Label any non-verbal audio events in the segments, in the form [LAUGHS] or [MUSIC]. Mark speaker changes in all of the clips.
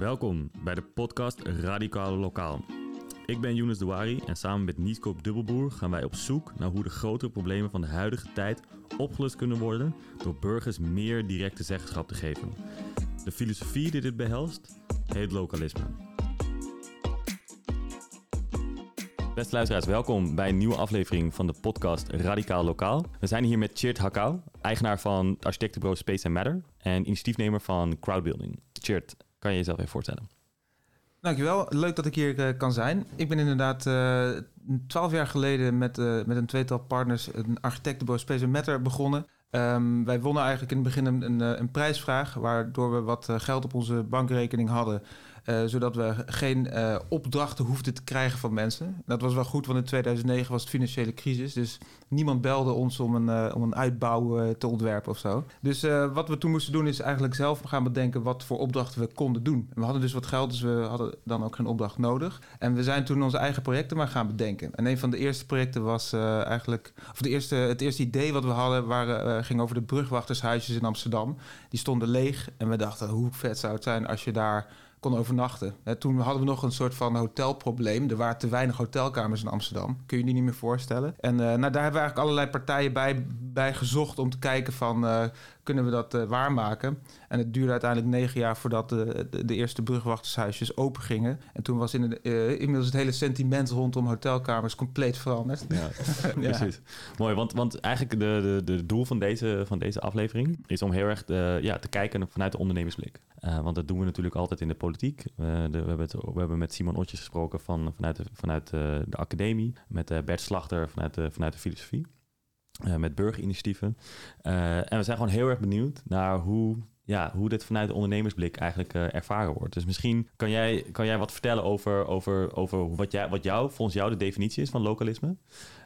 Speaker 1: Welkom bij de podcast Radicale Lokaal. Ik ben Younes Douari en samen met Nietkoop Dubbelboer gaan wij op zoek naar hoe de grotere problemen van de huidige tijd opgelost kunnen worden door burgers meer directe zeggenschap te geven. De filosofie die dit behelst heet lokalisme. Beste luisteraars, welkom bij een nieuwe aflevering van de podcast Radicaal Lokaal. We zijn hier met Chert Hakau, eigenaar van architectenbureau Space and Matter en initiatiefnemer van Crowdbuilding. Chert, kan je jezelf even voorstellen?
Speaker 2: Dankjewel, leuk dat ik hier uh, kan zijn. Ik ben inderdaad twaalf uh, jaar geleden met, uh, met een tweetal partners een architectenbureau Space Matter begonnen. Um, wij wonnen eigenlijk in het begin een, een prijsvraag, waardoor we wat geld op onze bankrekening hadden. Uh, zodat we geen uh, opdrachten hoefden te krijgen van mensen. Dat was wel goed, want in 2009 was het financiële crisis. Dus niemand belde ons om een, uh, om een uitbouw te ontwerpen of zo. Dus wat we toen moesten doen is eigenlijk zelf gaan bedenken wat voor opdrachten we konden doen. En we hadden dus wat geld, dus we hadden dan ook geen opdracht nodig. En we zijn toen onze eigen projecten maar gaan bedenken. En een van de eerste projecten was eigenlijk... Of de eerste, het eerste idee wat we hadden waren, ging over de brugwachtershuisjes in Amsterdam. Die stonden leeg en we dachten hoe vet zou het zijn als je daar kon overnachten. toen hadden we nog een soort van hotelprobleem. Er waren te weinig hotelkamers in Amsterdam. Kun je je niet meer voorstellen. En uh, nou, daar hebben we eigenlijk allerlei partijen bij, bij gezocht om te kijken van... Uh, kunnen we dat uh, waarmaken? En het duurde uiteindelijk negen jaar voordat de, de, de eerste brugwachtershuisjes open gingen. En toen was in de, inmiddels het hele sentiment rondom hotelkamers compleet veranderd. [LAUGHS] [LAUGHS]
Speaker 1: Ja, precies. Mooi, want, want eigenlijk de, de, de doel van deze, van deze aflevering... is om heel erg ja, te kijken vanuit de ondernemersblik. want dat doen we natuurlijk altijd in de politiek. Uh, de, we, hebben het, we hebben met Simon Otjes gesproken van, vanuit, de, vanuit de, de academie. Met uh, Bert Slachter vanuit de, vanuit de filosofie. Uh, met burgerinitiatieven. en we zijn gewoon heel erg benieuwd naar hoe, ja, hoe dit vanuit de ondernemersblik eigenlijk ervaren wordt. Dus misschien kan jij, kan jij wat vertellen over, over, over wat, jij, wat jou, volgens jou de definitie is van lokalisme.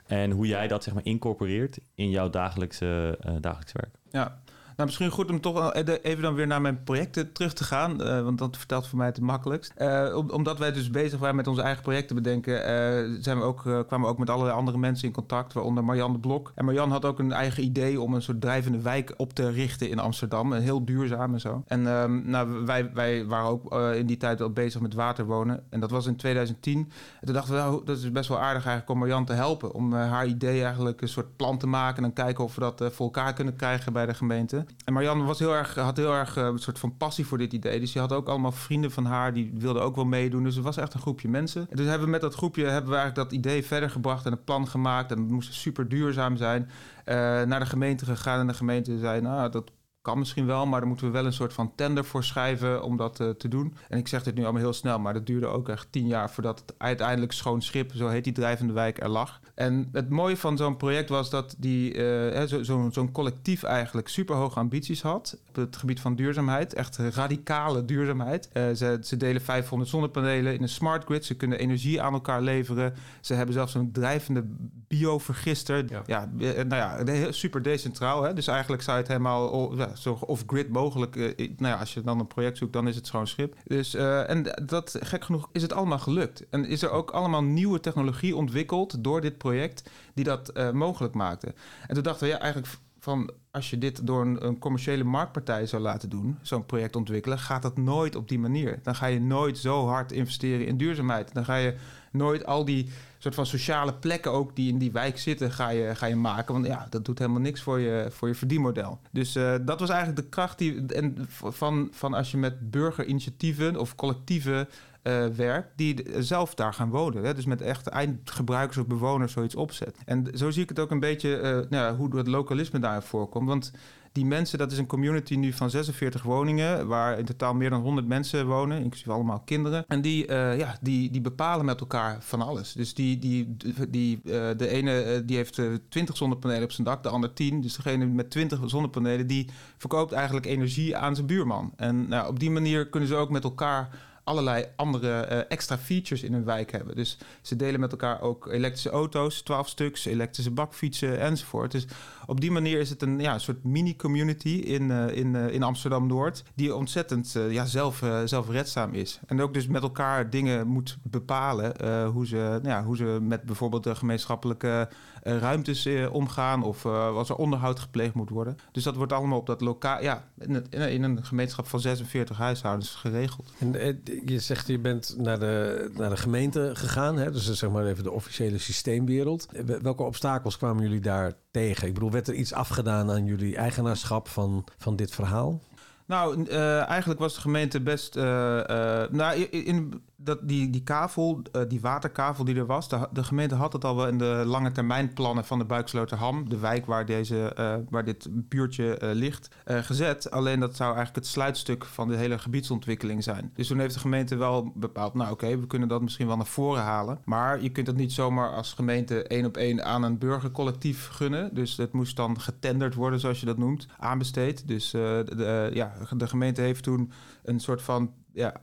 Speaker 1: En hoe jij dat zeg maar incorporeert in jouw dagelijkse, dagelijkse werk.
Speaker 2: Ja, nou, misschien goed om toch even dan weer naar mijn projecten terug te gaan. Uh, want dat vertelt voor mij het makkelijkst. Uh, omdat wij dus bezig waren met onze eigen projecten bedenken... Uh, zijn we ook, kwamen we ook met allerlei andere mensen in contact. Waaronder Marjan de Blok. En Marjan had ook een eigen idee om een soort drijvende wijk op te richten in Amsterdam. En heel duurzaam en zo. En ehm, nou, wij, wij waren ook in die tijd al bezig met waterwonen. En dat was in 2010. En toen dachten we, nou, dat is best wel aardig eigenlijk om Marjan te helpen. Om haar idee eigenlijk een soort plan te maken. En kijken of we dat voor elkaar kunnen krijgen bij de gemeente. En Marianne was heel erg, had heel erg uh, een soort van passie voor dit idee. Dus die had ook allemaal vrienden van haar, die wilden ook wel meedoen. Dus het was echt een groepje mensen. En dus hebben we met dat groepje hebben we eigenlijk dat idee verder gebracht en een plan gemaakt. En het moest super duurzaam zijn. Uh, naar de gemeente gegaan en de gemeente zei, nou, dat kan misschien wel, maar dan moeten we wel een soort van tender voor schrijven om dat uh, te doen. En ik zeg dit nu allemaal heel snel, maar dat duurde ook echt tien jaar voordat het uiteindelijk schoon schip, zo heet die drijvende wijk, er lag. En het mooie van zo'n project was dat die uh, zo'n zo, zo collectief eigenlijk super hoge ambities had op het gebied van duurzaamheid. Echt radicale duurzaamheid. Uh, ze, ze delen 500 zonnepanelen in een smart grid. Ze kunnen energie aan elkaar leveren. Ze hebben zelfs een drijvende biovergister. Ja, ja nou ja, super decentraal. Hè? Dus eigenlijk zou je het helemaal zo off-grid mogelijk. Uh, nou ja, als je dan een project zoekt, dan is het schoon schip. Dus, uh, en dat, gek genoeg, is het allemaal gelukt. En is er ook allemaal nieuwe technologie ontwikkeld door dit project die dat uh, mogelijk maakte. En toen dachten we, ja, eigenlijk van als je dit door een, commerciële marktpartij zou laten doen, zo'n project ontwikkelen, gaat dat nooit op die manier. Dan ga je nooit zo hard investeren in duurzaamheid. Dan ga je nooit al die soort van sociale plekken ook die in die wijk zitten, ga je, ga je maken. Want ja, dat doet helemaal niks voor je, voor je verdienmodel. Dus uh, dat was eigenlijk de kracht die, en van, van als je met burgerinitiatieven of collectieve uh, werkt, die zelf daar gaan wonen. Hè? Dus met echt eindgebruikers of bewoners zoiets opzet. En zo zie ik het ook een beetje uh, nou ja, hoe het lokalisme daar voorkomt. Want die mensen, dat is een community nu van 46 woningen, waar in totaal meer dan 100 mensen wonen, inclusief allemaal kinderen. En die, uh, ja, die, die bepalen met elkaar van alles. Dus die, die, die, de ene die heeft 20 zonnepanelen op zijn dak, de ander 10. Dus degene met 20 zonnepanelen, die verkoopt eigenlijk energie aan zijn buurman. En nou, op die manier kunnen ze ook met elkaar allerlei andere extra features in hun wijk hebben. Dus ze delen met elkaar ook elektrische auto's, 12 stuks, elektrische bakfietsen enzovoort. Dus op die manier is het een, ja, soort mini-community in, in, in Amsterdam-Noord... die ontzettend ja, zelf, zelfredzaam is. En ook dus met elkaar dingen moet bepalen... hoe, ze, nou ja, hoe ze met bijvoorbeeld de gemeenschappelijke ruimtes omgaan... of als er onderhoud gepleegd moet worden. Dus dat wordt allemaal op dat lokaal... Ja, in, in, een gemeenschap van 46 huishoudens geregeld.
Speaker 3: En je zegt, je bent naar de, naar de gemeente gegaan... Hè? dus zeg maar even de officiële systeemwereld. Welke obstakels kwamen jullie daar tegen? Ik bedoel, werd er iets afgedaan aan jullie eigenaarschap van, van dit verhaal?
Speaker 2: Nou, uh, eigenlijk was de gemeente best. Uh, uh, nou, in, dat, die, die kavel, die waterkavel die er was, de, gemeente had het al wel in de lange termijn plannen van de Buiksloterham, de wijk waar, deze, waar dit buurtje ligt, gezet. Alleen dat zou eigenlijk het sluitstuk van de hele gebiedsontwikkeling zijn. Dus toen heeft de gemeente wel bepaald, nou oké, we kunnen dat misschien wel naar voren halen. Maar je kunt het niet zomaar als gemeente één op één aan een burgercollectief gunnen. Dus het moest dan getenderd worden, zoals je dat noemt, aanbesteed. Dus de, ja, de gemeente heeft toen een soort van ja,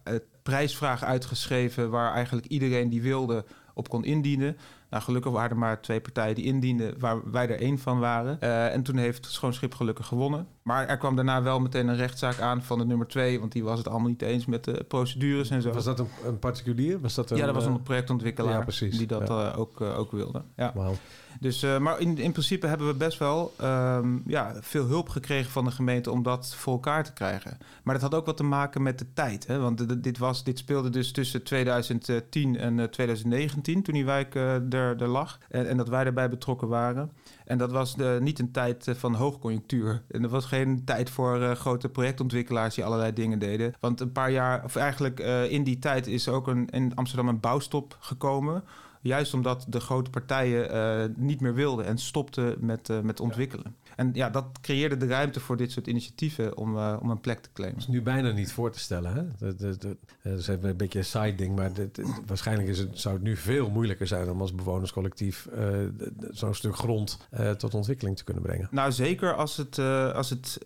Speaker 2: prijsvraag uitgeschreven waar eigenlijk iedereen die wilde op kon indienen. Nou, gelukkig waren er maar twee partijen die indienden, waar wij er één van waren. Uh, en toen heeft Schoonschip gelukkig gewonnen. Maar er kwam daarna wel meteen een rechtszaak aan van de nummer twee, want die was het allemaal niet eens met de procedures en zo.
Speaker 3: Was dat een, een particulier? Was dat een,
Speaker 2: ja, dat was een eh, projectontwikkelaar ja, die dat ja. uh, ook, ook wilde. Ja. Wow. Dus, maar in, in principe hebben we best wel um, ja, veel hulp gekregen van de gemeente om dat voor elkaar te krijgen. Maar dat had ook wat te maken met de tijd. Hè? Want dit, was, dit speelde dus tussen 2010 en uh, 2019, toen die wijk er, er lag. En, en, dat wij erbij betrokken waren. En dat was de, niet een tijd van hoogconjunctuur. En dat was geen tijd voor grote projectontwikkelaars die allerlei dingen deden. Want een paar jaar, of eigenlijk in die tijd, is ook een, in Amsterdam een bouwstop gekomen Juist omdat de grote partijen uh, niet meer wilden en stopten met, met ontwikkelen. En ja, dat creëerde de ruimte voor dit soort initiatieven om, uh, om een plek te claimen.
Speaker 3: Dat is nu bijna niet voor te stellen. Hè? Dat, dat, dat, dat is even een beetje een side ding, maar waarschijnlijk is het, zou het nu veel moeilijker zijn om als bewonerscollectief uh, zo'n stuk grond uh, tot ontwikkeling te kunnen brengen.
Speaker 2: Nou, zeker als het, als het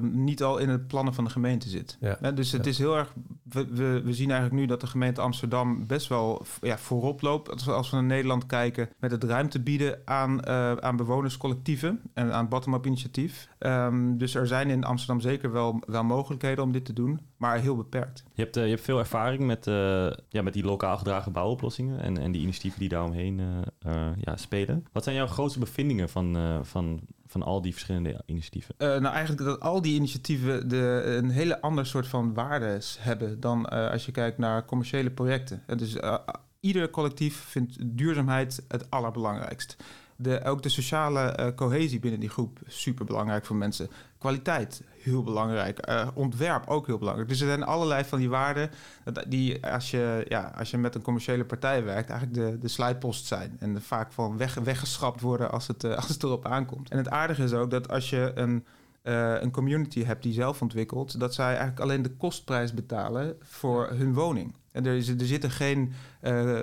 Speaker 2: niet al in het plannen van de gemeente zit. Ja. dus het ja. is heel erg. We, we, we, zien eigenlijk nu dat de gemeente Amsterdam best wel ja, voorop loopt. Als we, als we naar Nederland kijken, met het ruimte bieden aan, aan bewonerscollectieven en aan bottom initiatief. Um, dus er zijn in Amsterdam zeker wel, wel mogelijkheden om dit te doen, maar heel beperkt.
Speaker 1: Je hebt, uh, je hebt veel ervaring met, uh, ja, met die lokaal gedragen bouwoplossingen en, en die initiatieven die daaromheen uh, ja, spelen. Wat zijn jouw grootste bevindingen van, van, van al die verschillende initiatieven?
Speaker 2: nou, eigenlijk dat al die initiatieven de, een hele ander soort van waardes hebben dan als je kijkt naar commerciële projecten. En dus ieder collectief vindt duurzaamheid het allerbelangrijkst de, ook de sociale uh, cohesie binnen die groep super belangrijk voor mensen. Kwaliteit, heel belangrijk. Uh, ontwerp, ook heel belangrijk. Dus er zijn allerlei van die waarden die als je, ja, als je met een commerciële partij werkt, eigenlijk de, de zijn. En vaak van weg, weggeschrapt worden als het, uh, [LAUGHS] als het erop aankomt. En het aardige is ook dat als je een, een community hebt die zelf ontwikkelt, dat zij eigenlijk alleen de kostprijs betalen voor hun woning. En er, er zitten geen uh,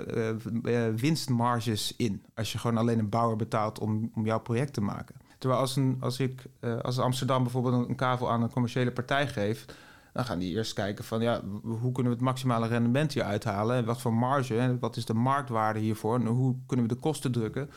Speaker 2: uh, winstmarges in als je gewoon alleen een bouwer betaalt om, om jouw project te maken. Terwijl als, een, als ik als Amsterdam bijvoorbeeld een, kavel aan een commerciële partij geeft, dan gaan die eerst kijken van ja, hoe kunnen we het maximale rendement hier uithalen en wat voor marge en wat is de marktwaarde hiervoor en hoe kunnen we de kosten drukken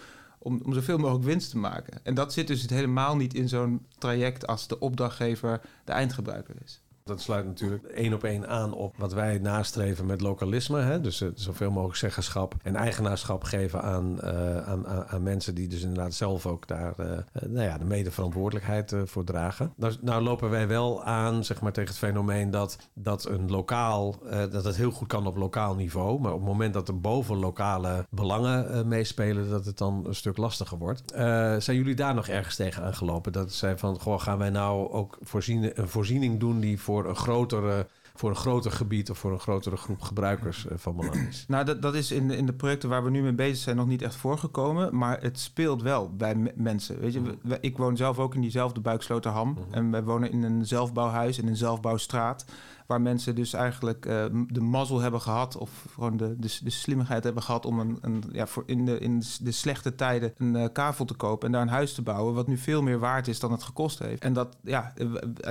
Speaker 2: om, om zoveel mogelijk winst te maken. En dat zit dus helemaal niet in zo'n traject als de opdrachtgever de eindgebruiker is.
Speaker 3: Dat sluit natuurlijk één op één aan op wat wij nastreven met lokalisme. Hè? Dus uh, zoveel mogelijk zeggenschap en eigenaarschap geven aan, uh, aan, aan, aan, mensen die dus inderdaad zelf ook daar uh, nou ja, de medeverantwoordelijkheid voor dragen. Nou, nou, lopen wij wel aan zeg maar, tegen het fenomeen dat, dat een lokaal, dat het heel goed kan op lokaal niveau. Maar op het moment dat er boven lokale belangen meespelen, dat het dan een stuk lastiger wordt. zijn jullie daar nog ergens tegen aangelopen? Dat zijn van, goh, gaan wij nou ook voorzien, een voorziening doen die voor voor een grotere voor een groter gebied of voor een grotere groep gebruikers uh, van belang is. [CLEARS THROAT]
Speaker 2: Nou, dat, dat is in de, in de projecten waar we nu mee bezig zijn nog niet echt voorgekomen, maar het speelt wel bij mensen. Weet je, mhm. ik woon zelf ook in diezelfde Buiksloterham mm en wij wonen in een zelfbouwhuis in een zelfbouwstraat. Waar mensen dus eigenlijk uh, de mazzel hebben gehad, of gewoon de, de, de slimmigheid hebben gehad om een, een, ja, voor in, de, in de slechte tijden een uh, kavel te kopen en daar een huis te bouwen, wat nu veel meer waard is dan het gekost heeft. En dat, ja,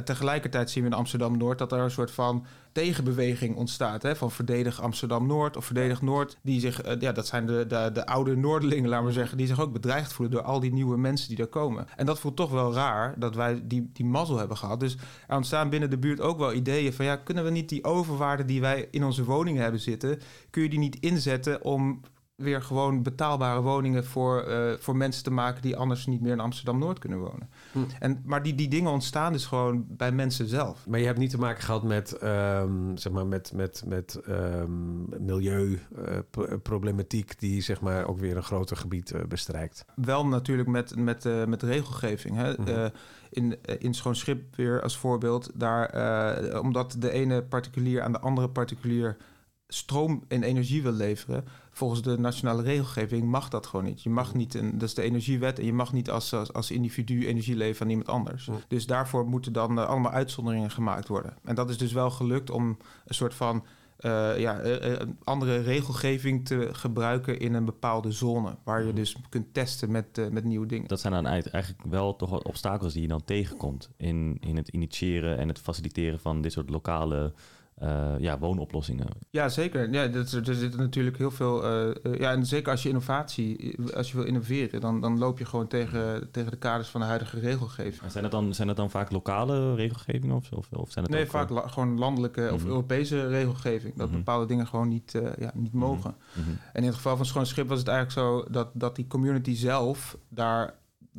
Speaker 2: tegelijkertijd zien we in Amsterdam Noord dat er een soort van tegenbeweging ontstaat. Hè, van verdedig Amsterdam-Noord of verdedig Noord. Die zich, uh, ja, dat zijn de, de, de oude Noorderlingen, laten we zeggen. Die zich ook bedreigd voelen door al die nieuwe mensen die daar komen. En dat voelt toch wel raar dat wij die, die mazzel hebben gehad. Dus er ontstaan binnen de buurt ook wel ideeën van... ja, kunnen we niet die overwaarde die wij in onze woningen hebben zitten... kun je die niet inzetten om weer gewoon betaalbare woningen voor, uh, voor mensen te maken die anders niet meer in Amsterdam-Noord kunnen wonen. Hm. En, maar die, die dingen ontstaan dus gewoon bij mensen zelf.
Speaker 3: Maar je hebt niet te maken gehad met, um, zeg maar met, met, met um, milieuproblematiek uh, die zeg maar ook weer een groter gebied uh, bestrijkt.
Speaker 2: Wel natuurlijk met, met, met regelgeving. Hè? Hm. In, in Schoon Schip weer als voorbeeld, daar, omdat de ene particulier aan de andere particulier stroom en energie wil leveren, volgens de nationale regelgeving mag dat gewoon niet. Je mag niet, een, dat is de energiewet, en je mag niet als, als, als individu energie leveren aan iemand anders. Dus daarvoor moeten dan uh, allemaal uitzonderingen gemaakt worden. En dat is dus wel gelukt om een soort van uh, ja, uh, andere regelgeving te gebruiken in een bepaalde zone. Waar je dus kunt testen met, met nieuwe dingen.
Speaker 1: Dat zijn dan eigenlijk wel toch wat obstakels die je dan tegenkomt in, in het initiëren en het faciliteren van dit soort lokale uh, ja, woonoplossingen.
Speaker 2: Ja, zeker. Ja, dat, er zitten natuurlijk heel veel. Uh, ja, en zeker als je innovatie, als je wil innoveren, dan, dan loop je gewoon tegen, tegen de kaders van de huidige regelgeving.
Speaker 1: En zijn het dan, zijn het dan vaak lokale regelgevingen of, of, of zijn het
Speaker 2: Nee, vaak la, gewoon landelijke of mhm. Europese regelgeving. Dat mm bepaalde dingen gewoon niet, uh, ja, niet mhm. mogen. Mm En in het geval van Schoon Schip was het eigenlijk zo dat, dat die community zelf daar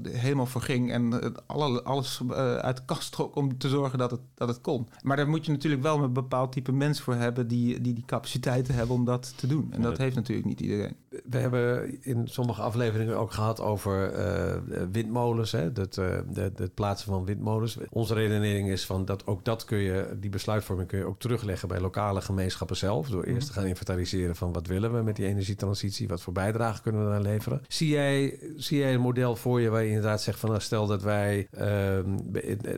Speaker 2: helemaal voor ging en alle, alles uh, uit de kast trok om te zorgen dat het, dat het kon. Maar daar moet je natuurlijk wel een bepaald type mens voor hebben die die, die capaciteiten hebben om dat te doen. En dat heeft natuurlijk niet iedereen.
Speaker 3: We hebben in sommige afleveringen ook gehad over uh, windmolens, hè? Dat, uh, het plaatsen van windmolens. Onze redenering is van dat ook dat kun je, die besluitvorming kun je ook terugleggen bij lokale gemeenschappen zelf. Door eerst te gaan inventariseren van wat willen we met die energietransitie, wat voor bijdrage kunnen we daar leveren. Zie jij, zie jij een model voor je waar je inderdaad zegt van nou, stel dat wij, uh,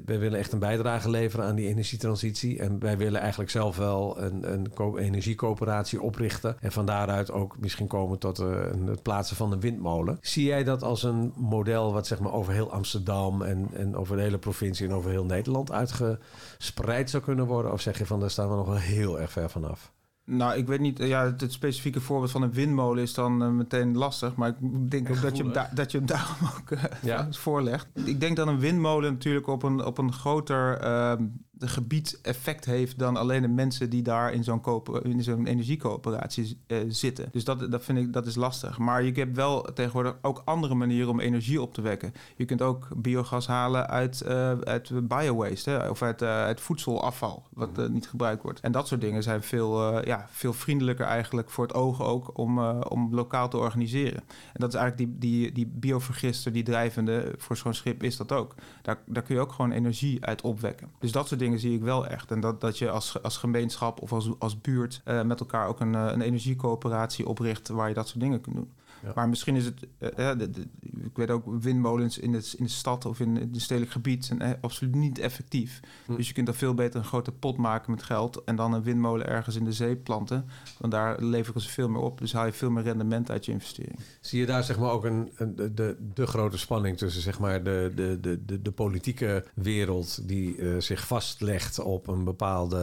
Speaker 3: wij willen echt een bijdrage leveren aan die energietransitie. En wij willen eigenlijk zelf wel een, een energiecoöperatie oprichten. En van daaruit ook misschien komen tot uh, het plaatsen van een windmolen. Zie jij dat als een model wat zeg maar over heel Amsterdam en, en over de hele provincie en over heel Nederland uitgespreid zou kunnen worden? Of zeg je van daar staan we nog wel heel erg ver vanaf?
Speaker 2: Nou, ik weet niet. Ja, het, specifieke voorbeeld van een windmolen is dan uh, meteen lastig. Maar ik denk ook dat je, hem dat je hem [LAUGHS] daarom ook uh, ja. voorlegt. Ik denk dat een windmolen natuurlijk op een, op een groter uh, gebied effect heeft dan alleen de mensen die daar in zo'n, in zo'n energiecoöperatie uh, zitten. Dus dat, dat vind ik dat is lastig. Maar je hebt wel tegenwoordig ook andere manieren om energie op te wekken. Je kunt ook biogas halen uit, uh, uit biowaste hè, of uit, uit voedselafval, wat mhm. niet gebruikt wordt. En dat soort dingen zijn veel, ja, veel vriendelijker eigenlijk voor het oog ook om, om lokaal te organiseren. En dat is eigenlijk die, die, die biovergister, die drijvende voor zo'n schip is dat ook. Daar, daar kun je ook gewoon energie uit opwekken. Dus dat soort dingen dingen zie ik wel echt. En dat, dat je als, als gemeenschap of als, als buurt uh, met elkaar ook een, uh, een energiecoöperatie opricht waar je dat soort dingen kunt doen. Maar misschien is het, uh, de, de, ik weet ook, windmolens in, het, in de stad of in het stedelijk gebied zijn absoluut niet effectief. Hm. Dus je kunt er veel beter een grote pot maken met geld en dan een windmolen ergens in de zee planten. Want daar leveren ze veel meer op. Dus haal je veel meer rendement uit je investering.
Speaker 3: Zie je daar zeg maar ook een, een de, de grote spanning tussen zeg maar de, de, de, de, de politieke wereld die uh, zich vastlegt op een bepaalde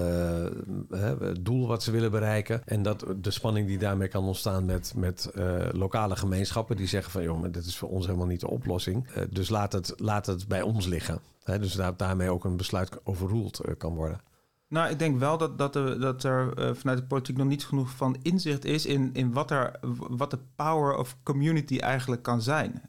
Speaker 3: doel wat ze willen bereiken. En dat de spanning die daarmee kan ontstaan met, met uh, gemeenschappen die zeggen van joh, maar dit is voor ons helemaal niet de oplossing. Uh, dus laat het, laat het bij ons liggen. Dus daar, daarmee ook een besluit overroeld uh, kan worden.
Speaker 2: Nou, ik denk wel dat, dat, er, dat er vanuit de politiek nog niet genoeg van inzicht is in, in wat, er, wat de power of community eigenlijk kan zijn.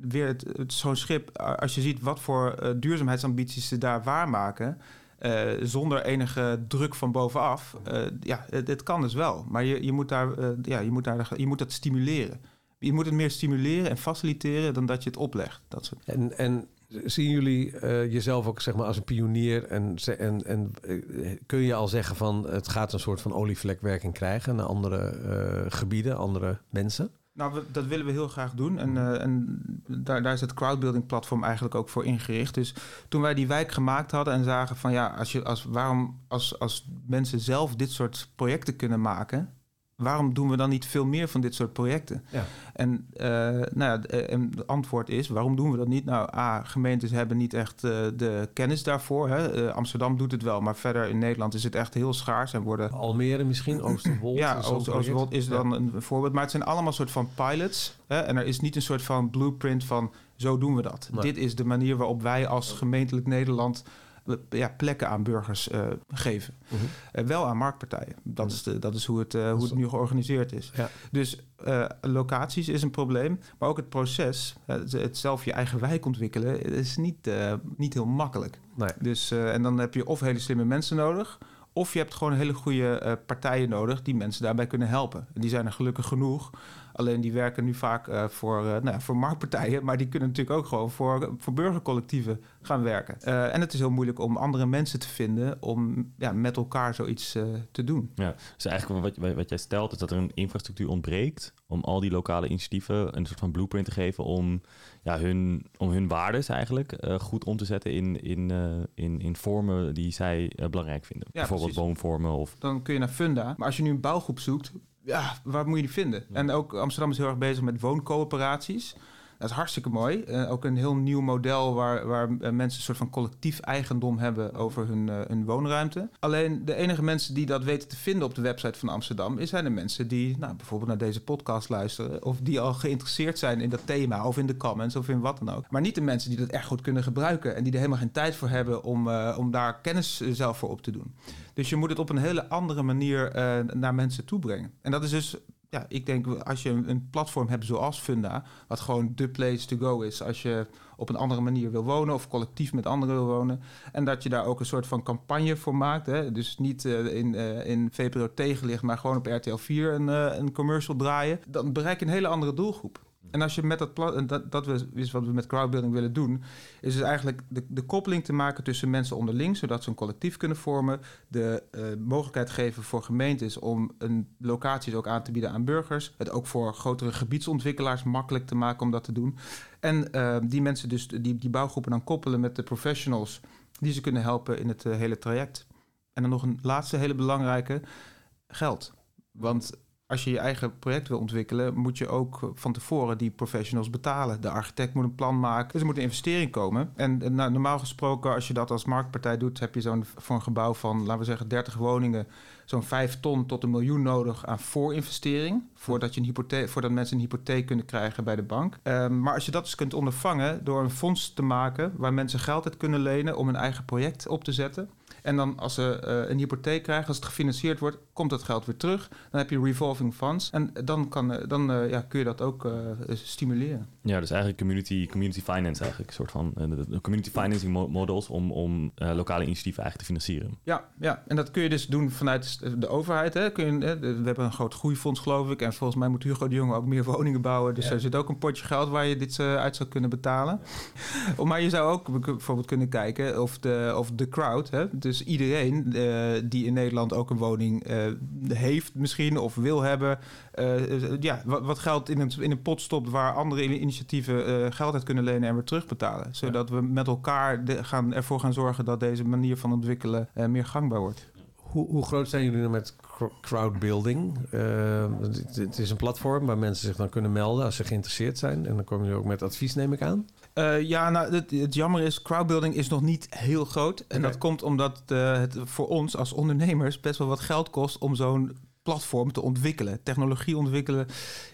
Speaker 2: Weer het, zo'n schip, als je ziet wat voor duurzaamheidsambities ze daar waarmaken. Uh, zonder enige druk van bovenaf. Uh, ja, het, het, kan dus wel. Maar je, je, moet daar, ja, je, moet daar, je moet dat stimuleren. Je moet het meer stimuleren en faciliteren dan dat je het oplegt. Dat soort.
Speaker 3: En, en zien jullie jezelf ook zeg maar, als een pionier? En, en, en kun je al zeggen van het gaat een soort van olievlekwerking krijgen naar andere gebieden, andere mensen?
Speaker 2: Nou, dat willen we heel graag doen. En, uh, en daar, daar, is het crowdbuilding platform eigenlijk ook voor ingericht. Dus toen wij die wijk gemaakt hadden en zagen van ja, als je, als, waarom als, als mensen zelf dit soort projecten kunnen maken, waarom doen we dan niet veel meer van dit soort projecten?
Speaker 3: Ja.
Speaker 2: En, uh, nou ja, en het antwoord is, waarom doen we dat niet? Nou, A, gemeentes hebben niet echt uh, de kennis daarvoor. Hè? Uh, Amsterdam doet het wel, maar verder in Nederland is het echt heel schaars. En worden...
Speaker 3: Almere misschien, Oosterwold?
Speaker 2: ja, Ooster, Oosterwold is dan een voorbeeld. Maar het zijn allemaal soort van pilots. Hè? En er is niet een soort van blueprint van, zo doen we dat.
Speaker 3: Nee.
Speaker 2: Dit is de manier waarop wij als gemeentelijk Nederland ja, plekken aan burgers uh, geven.
Speaker 3: Mhm.
Speaker 2: Uh, wel aan marktpartijen. Dat, is, de, dat is hoe het, uh, hoe het nu georganiseerd is.
Speaker 3: Ja.
Speaker 2: Dus locaties is een probleem. Maar ook het proces, het, het zelf je eigen wijk ontwikkelen, is niet, niet heel makkelijk.
Speaker 3: Nee.
Speaker 2: Dus, en dan heb je of hele slimme mensen nodig... Of je hebt gewoon hele goede partijen nodig die mensen daarbij kunnen helpen. En die zijn er gelukkig genoeg. Alleen die werken nu vaak uh, voor, uh, nou, voor marktpartijen, maar die kunnen natuurlijk ook gewoon voor, voor burgercollectieven gaan werken. Uh, en het is heel moeilijk om andere mensen te vinden om ja, met elkaar zoiets te doen.
Speaker 1: Ja, dus eigenlijk wat, wat jij stelt is dat er een infrastructuur ontbreekt om al die lokale initiatieven een soort van blueprint te geven om, ja, hun, om hun waardes eigenlijk goed om te zetten in, in, in, in vormen die zij belangrijk vinden.
Speaker 2: Ja,
Speaker 1: Bijvoorbeeld
Speaker 2: precies.
Speaker 1: woonvormen of...
Speaker 2: Dan kun je naar Funda, maar als je nu een bouwgroep zoekt, ja, waar moet je die vinden? En ook Amsterdam is heel erg bezig met wooncoöperaties. Dat is hartstikke mooi. Uh, ook een heel nieuw model waar, waar uh, mensen een soort van collectief eigendom hebben over hun, uh, hun woonruimte. Alleen de enige mensen die dat weten te vinden op de website van Amsterdam, zijn de mensen die nou, bijvoorbeeld naar deze podcast luisteren. Of die al geïnteresseerd zijn in dat thema, of in de comments, of in wat dan ook. Maar niet de mensen die dat echt goed kunnen gebruiken en die er helemaal geen tijd voor hebben om, om daar kennis zelf voor op te doen. Dus je moet het op een hele andere manier naar mensen toe brengen. En dat is dus ja, ik denk als je een platform hebt zoals Funda, wat gewoon de place to go is als je op een andere manier wil wonen of collectief met anderen wil wonen. En dat je daar ook een soort van campagne voor maakt. Hè? Dus niet uh, in, uh, in VPRO tegenlicht, maar gewoon op RTL 4 een, uh, een commercial draaien. Dan bereik je een hele andere doelgroep. En als je met dat plan, dat, dat is wat we met crowdbuilding willen doen, is dus eigenlijk de, de koppeling te maken tussen mensen onderling, zodat ze een collectief kunnen vormen. De uh, mogelijkheid geven voor gemeentes om een locaties ook aan te bieden aan burgers. Het ook voor grotere gebiedsontwikkelaars makkelijk te maken om dat te doen. En uh, die mensen dus, die, die bouwgroepen dan koppelen met de professionals die ze kunnen helpen in het uh, hele traject. En dan nog een laatste hele belangrijke, geld. Want als je je eigen project wil ontwikkelen, moet je ook van tevoren die professionals betalen. De architect moet een plan maken, dus er moet een investering komen. En, nou, normaal gesproken, als je dat als marktpartij doet, heb je zo'n voor een gebouw van, laten we zeggen, 30 woningen, zo'n 5 ton tot een miljoen nodig aan voorinvestering. Voordat, je een hypotheek, voordat mensen een hypotheek kunnen krijgen bij de bank. Um, maar als je dat dus kunt ondervangen door een fonds te maken waar mensen geld uit kunnen lenen om een eigen project op te zetten. En dan als ze uh, een hypotheek krijgen, als het gefinancierd wordt, komt dat geld weer terug. Dan heb je revolving funds. En dan, kan, dan uh, ja, kun je dat ook stimuleren.
Speaker 1: Ja, dus eigenlijk community, community finance eigenlijk. Een soort van de community financing models om, om lokale initiatieven eigenlijk te financieren.
Speaker 2: Ja, ja, en dat kun je dus doen vanuit de overheid. Hè. Kun je, we hebben een groot groeifonds, geloof ik. En volgens mij moet Hugo de Jonge ook meer woningen bouwen. Dus ja. er zit ook een potje geld waar je dit uit zou kunnen betalen. Ja. [LAUGHS] maar je zou ook bijvoorbeeld kunnen kijken of de, of de crowd... Hè, dus iedereen uh, die in Nederland ook een woning uh, heeft misschien of wil hebben... Uh, ja, wat, wat, geld in een, in een pot stopt waar andere initiatieven geld uit kunnen lenen en weer terugbetalen. Zodat we met elkaar de, gaan, ervoor gaan zorgen dat deze manier van ontwikkelen meer gangbaar wordt.
Speaker 3: Hoe, hoe groot zijn jullie nu met crowdbuilding? het, het is een platform waar mensen zich dan kunnen melden als ze geïnteresseerd zijn. En dan komen jullie ook met advies, neem ik aan.
Speaker 2: Uh, ja, nou, het, het, jammer is, crowdbuilding is nog niet heel groot. En okay. dat komt omdat uh, het voor ons als ondernemers best wel wat geld kost om zo'n platform te ontwikkelen. Technologie ontwikkelen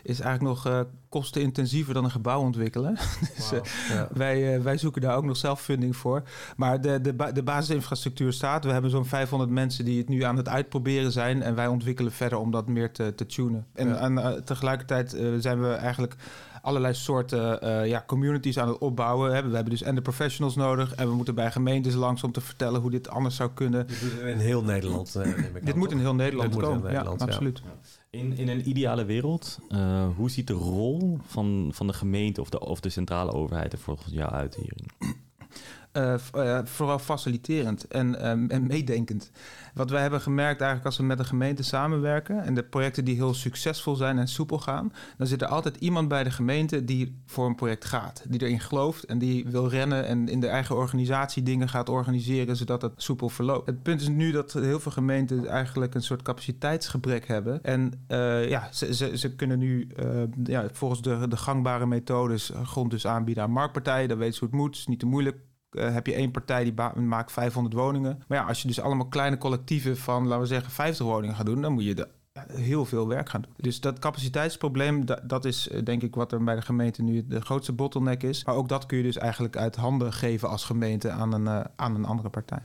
Speaker 2: is eigenlijk nog uh, kostenintensiever dan een gebouw ontwikkelen. [LAUGHS] dus ja. wij, wij zoeken daar ook nog zelf funding voor. Maar de, de, de basisinfrastructuur staat. We hebben zo'n 500 mensen die het nu aan het uitproberen zijn. En wij ontwikkelen verder om dat meer te, te tunen. En, ja. en tegelijkertijd zijn we eigenlijk allerlei soorten uh, ja, communities aan het opbouwen. Hè. We hebben dus en de professionals nodig. En we moeten bij gemeentes langs om te vertellen hoe dit anders zou kunnen.
Speaker 3: Dit moet in heel Nederland. Uh,
Speaker 2: dit moet in heel Nederland dit komen. In Nederland, ja, ja, absoluut.
Speaker 1: In, in een ideale wereld, uh, hoe ziet de rol van, van de gemeente of de, of de centrale overheid er volgens jou uit hierin?
Speaker 2: Uh, uh, vooral faciliterend en, um, en meedenkend. Wat wij hebben gemerkt eigenlijk als we met een gemeente samenwerken en de projecten die heel succesvol zijn en soepel gaan, dan zit er altijd iemand bij de gemeente die voor een project gaat, die erin gelooft en die wil rennen en in de eigen organisatie dingen gaat organiseren zodat het soepel verloopt. Het punt is nu dat heel veel gemeenten eigenlijk een soort capaciteitsgebrek hebben en uh, ja, ze, ze, ze, kunnen nu ja, volgens de, de gangbare methodes grond dus aanbieden aan marktpartijen, dan weten ze hoe het moet, is niet te moeilijk uh, heb je één partij die maakt 500 woningen. Maar ja, als je dus allemaal kleine collectieven van, laten we zeggen, 50 woningen gaat doen, dan moet je de, heel veel werk gaan doen. Dus dat capaciteitsprobleem, dat, is eh, denk ik wat er bij de gemeente nu de grootste bottleneck is. Maar ook dat kun je dus eigenlijk uit handen geven als gemeente aan een, aan een andere partij.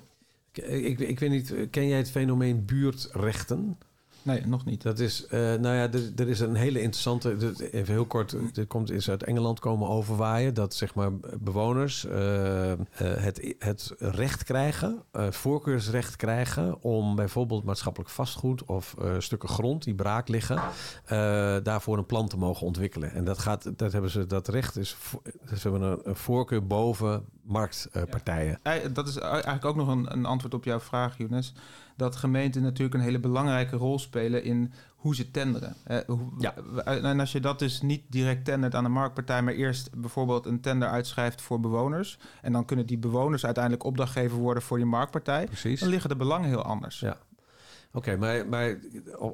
Speaker 3: Ik, ik weet niet, ken jij het fenomeen buurtrechten?
Speaker 2: Nee, nog niet.
Speaker 3: Dat is, uh, nou ja, er, er, is een hele interessante. Even heel kort, dit komt is uit Engeland komen overwaaien. Dat zeg maar bewoners uh, uh, het, het recht krijgen, voorkeursrecht krijgen. om bijvoorbeeld maatschappelijk vastgoed of stukken grond die braak liggen. daarvoor een plan te mogen ontwikkelen. En dat gaat, dat hebben ze, dat recht is. Ze hebben een, een voorkeur boven marktpartijen.
Speaker 2: Ja. Dat is eigenlijk ook nog een, een antwoord op jouw vraag, Younes dat gemeenten natuurlijk een hele belangrijke rol spelen in hoe ze tenderen. ja. En als je dat dus niet direct tendert aan de marktpartij, maar eerst bijvoorbeeld een tender uitschrijft voor bewoners. En dan kunnen die bewoners uiteindelijk opdrachtgever worden voor je marktpartij. Precies. Dan liggen de belangen heel anders.
Speaker 3: Ja. Oké, maar, maar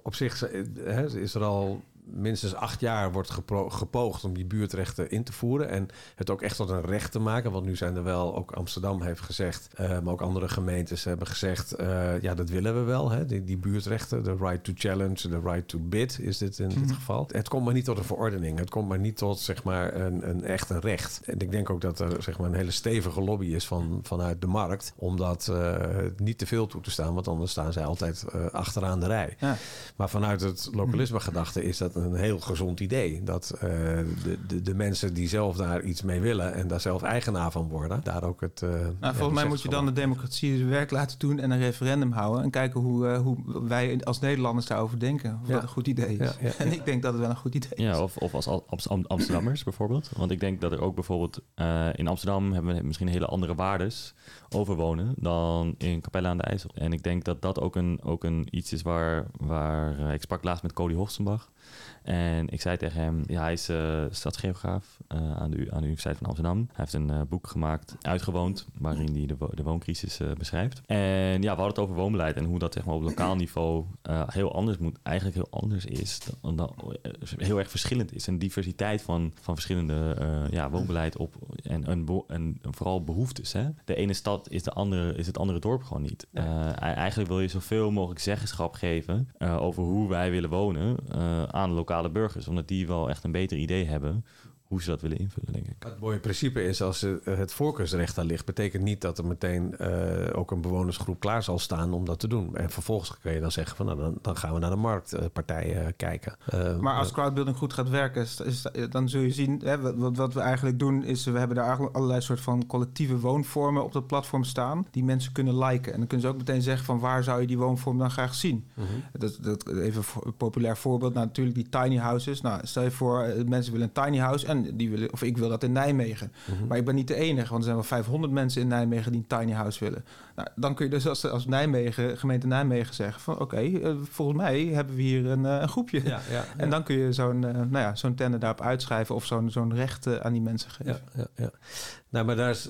Speaker 3: op zich hè, is er al minstens acht jaar wordt gepoogd om die buurtrechten in te voeren. En het ook echt tot een recht te maken. Want nu zijn er wel, ook Amsterdam heeft gezegd, uh, maar ook andere gemeentes hebben gezegd, uh, ja, dat willen we wel. Hè? Die, die, buurtrechten, de right to challenge, de right to bid is dit in dit mhm. geval. Het komt maar niet tot een verordening. Het komt maar niet tot, zeg maar, een, een echt een recht. En ik denk ook dat er, zeg maar, een hele stevige lobby is van, vanuit de markt om dat uh, niet te veel toe te staan. Want anders staan zij altijd achteraan de rij. Ja. Maar vanuit het lokalisme gedachte is dat een heel gezond idee. Dat uh, de, de, de, mensen die zelf daar iets mee willen en daar zelf eigenaar van worden, daar ook het. Uh,
Speaker 2: nou, volgens mij moet je dan de democratie zijn werk laten doen en een referendum houden. En kijken hoe, uh, hoe wij als Nederlanders daarover denken. Of ja. dat een goed idee is. Ja, [LAUGHS] en ik denk dat het wel een goed idee is.
Speaker 1: Ja, of, of als Amsterdammers bijvoorbeeld. Want ik denk dat er ook bijvoorbeeld in Amsterdam hebben we misschien hele andere waardes over wonen dan in Capelle aan de IJssel. En ik denk dat dat ook een, ook een iets is waar, waar ik sprak laatst met Cody Hofstenbach. En ik zei tegen hem, ja, hij is uh, stadsgeograaf uh, aan, de, aan de Universiteit van Amsterdam. Hij heeft een uh, boek gemaakt, Uitgewoond, waarin hij de, de wooncrisis beschrijft. En ja, we hadden het over woonbeleid en hoe dat zeg maar, op lokaal [CLEARS THROAT] niveau heel anders moet, eigenlijk heel anders is. Dan, dan, heel erg verschillend is. Een diversiteit van, van verschillende ja, woonbeleid op en, en, en, vooral behoeftes. Hè? De ene stad is, de andere, is het andere dorp gewoon niet. eigenlijk wil je zoveel mogelijk zeggenschap geven over hoe wij willen wonen aan lokale burgers. Omdat die wel echt een beter idee hebben hoe ze dat willen invullen, denk ik.
Speaker 3: Het mooie principe is, als het voorkeursrecht daar ligt... betekent niet dat er meteen uh, ook een bewonersgroep klaar zal staan om dat te doen. En vervolgens kun je dan zeggen van, nou, dan, dan gaan we naar de marktpartijen uh, kijken.
Speaker 2: Uh, maar als crowdbuilding goed gaat werken, is, is, dan zul je zien... Hè, wat, wat we eigenlijk doen, is we hebben daar allerlei soort van collectieve woonvormen op dat platform staan... die mensen kunnen liken. En dan kunnen ze ook meteen zeggen van, waar zou je die woonvorm dan graag zien? Mm -hmm. dat, dat, even een populair voorbeeld, nou, natuurlijk die tiny houses. Nou, stel je voor, mensen willen een tiny house... En die willen, of ik wil dat in Nijmegen. Mhm. Maar ik ben niet de enige, want er zijn wel 500 mensen in Nijmegen die een tiny house willen. Nou, dan kun je dus als, als Nijmegen, gemeente Nijmegen zeggen van oké, eh, volgens mij hebben we hier een, uh, een groepje. Ja, ja, [LAUGHS] en dan kun je zo'n uh, nou ja, zo'n tender daarop uitschrijven of zo'n zo'n recht aan die mensen geven.
Speaker 3: Ja, ja, ja. Nou, maar daar is,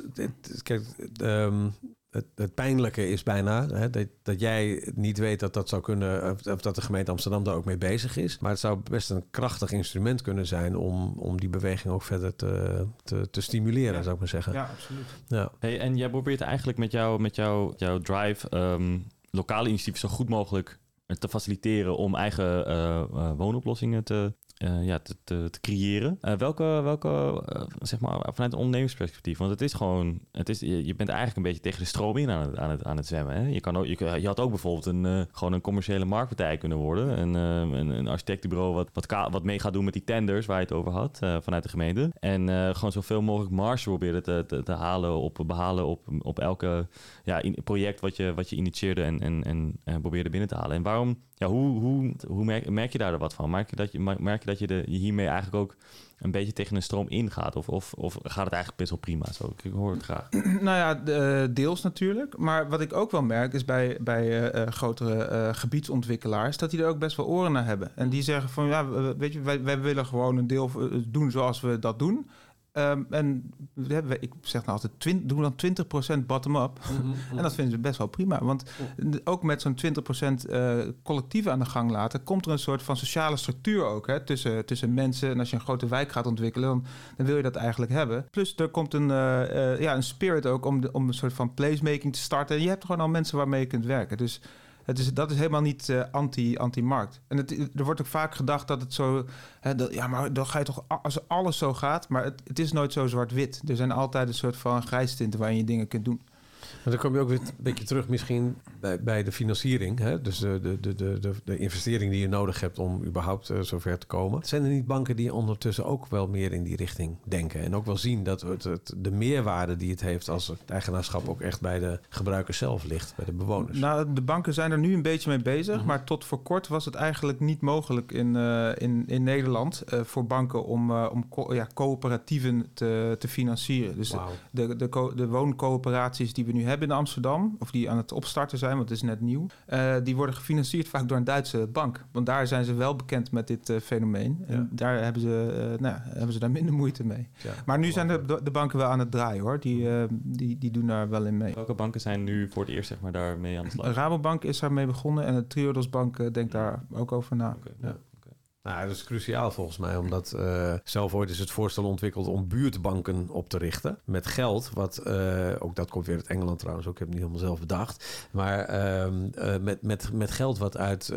Speaker 3: kijk, um, het, het, pijnlijke is bijna hè, dat, dat, jij niet weet dat dat zou kunnen, of, dat de gemeente Amsterdam daar ook mee bezig is. Maar het zou best een krachtig instrument kunnen zijn om, om die beweging ook verder te, te, te stimuleren, zou ik maar zeggen.
Speaker 2: Ja, absoluut.
Speaker 1: Ja. Hey, en jij probeert eigenlijk met, jou, met jou, jouw drive um, lokale initiatieven zo goed mogelijk te faciliteren om eigen uh, uh, woonoplossingen te, uh, ja, te, te, creëren. Uh, welke, welke uh, zeg maar, vanuit een ondernemingsperspectief? Want het is gewoon, het is, je, bent eigenlijk een beetje tegen de stroom in aan het, aan het, aan het zwemmen. Hè? Je, kan ook, je, had ook bijvoorbeeld een, gewoon een commerciële marktpartij kunnen worden. En, een, een architectenbureau wat, wat, wat mee gaat doen met die tenders waar je het over had vanuit de gemeente. En gewoon zoveel mogelijk marge proberen te, te, halen op, behalen op, op elke ja, project wat je, wat je initieerde en, en, en, en probeerde binnen te halen. En waarom, ja, hoe, hoe, hoe merk, merk je daar wat van? Merk je dat je, merk je dat je de, hiermee eigenlijk ook een beetje tegen een stroom ingaat? Of, of, of gaat het eigenlijk best wel prima zo? Ik hoor het graag. [CLEARS THROAT]
Speaker 2: Nou ja, de, deels natuurlijk. Maar wat ik ook wel merk is bij, bij uh, grotere uh, gebiedsontwikkelaars... dat die er ook best wel oren naar hebben. En die zeggen van, ja, weet je, wij, wij willen gewoon een deel doen zoals we dat doen... Um, en ik zeg nou altijd, twin, doen dan 20% bottom-up. Mm -hmm. en dat vinden ze best wel prima. Want ook met zo'n 20% uh, collectief aan de gang laten... komt er een soort van sociale structuur ook hè, tussen, tussen mensen. En als je een grote wijk gaat ontwikkelen, dan, dan wil je dat eigenlijk hebben. Plus er komt een, uh, uh, ja, een spirit ook om, de, om een soort van placemaking te starten. En je hebt gewoon al mensen waarmee je kunt werken. Dus het is, dat is helemaal niet uh, anti, anti-markt. En het, er wordt ook vaak gedacht dat het zo... Hè, dat, ja, maar dan ga je toch... Als alles zo gaat... Maar het, het is nooit zo zwart-wit. Er zijn altijd een soort van grijstinten waarin je dingen kunt doen.
Speaker 3: Maar dan kom je ook weer een beetje terug misschien bij, bij de financiering. Hè? Dus de, de, de, de, de investering die je nodig hebt om überhaupt uh, zover te komen. Zijn er niet banken die ondertussen ook wel meer in die richting denken? En ook wel zien dat het, het, de meerwaarde die het heeft als het eigenaarschap ook echt bij de gebruiker zelf ligt, bij de bewoners?
Speaker 2: Nou, de banken zijn er nu een beetje mee bezig. Mm -hmm. Maar tot voor kort was het eigenlijk niet mogelijk in, uh, in, in Nederland uh, voor banken om, om co ja, coöperatieven te, te financieren. Dus wow. de, de, de, de wooncoöperaties die we nu hebben in Amsterdam, of die aan het opstarten zijn, want het is net nieuw, uh, die worden gefinancierd vaak door een Duitse bank. Want daar zijn ze wel bekend met dit uh, fenomeen. Ja. En daar hebben ze, uh, nou, hebben ze daar minder moeite mee. Ja, maar nu zijn de, de, banken wel aan het draaien hoor. Die, die, die doen daar wel in mee.
Speaker 1: Welke banken zijn nu voor het eerst zeg maar, daarmee aan de slag?
Speaker 2: Rabobank is daarmee begonnen en de Triodos Bank denkt daar ook over na. Okay. Ja.
Speaker 3: Nou, dat is cruciaal volgens mij, omdat uh, zelf ooit is het voorstel ontwikkeld om buurtbanken op te richten. Met geld, wat uh, ook dat komt weer uit Engeland trouwens, ook ik heb het niet helemaal zelf bedacht. Maar uh, met, met, met geld wat uit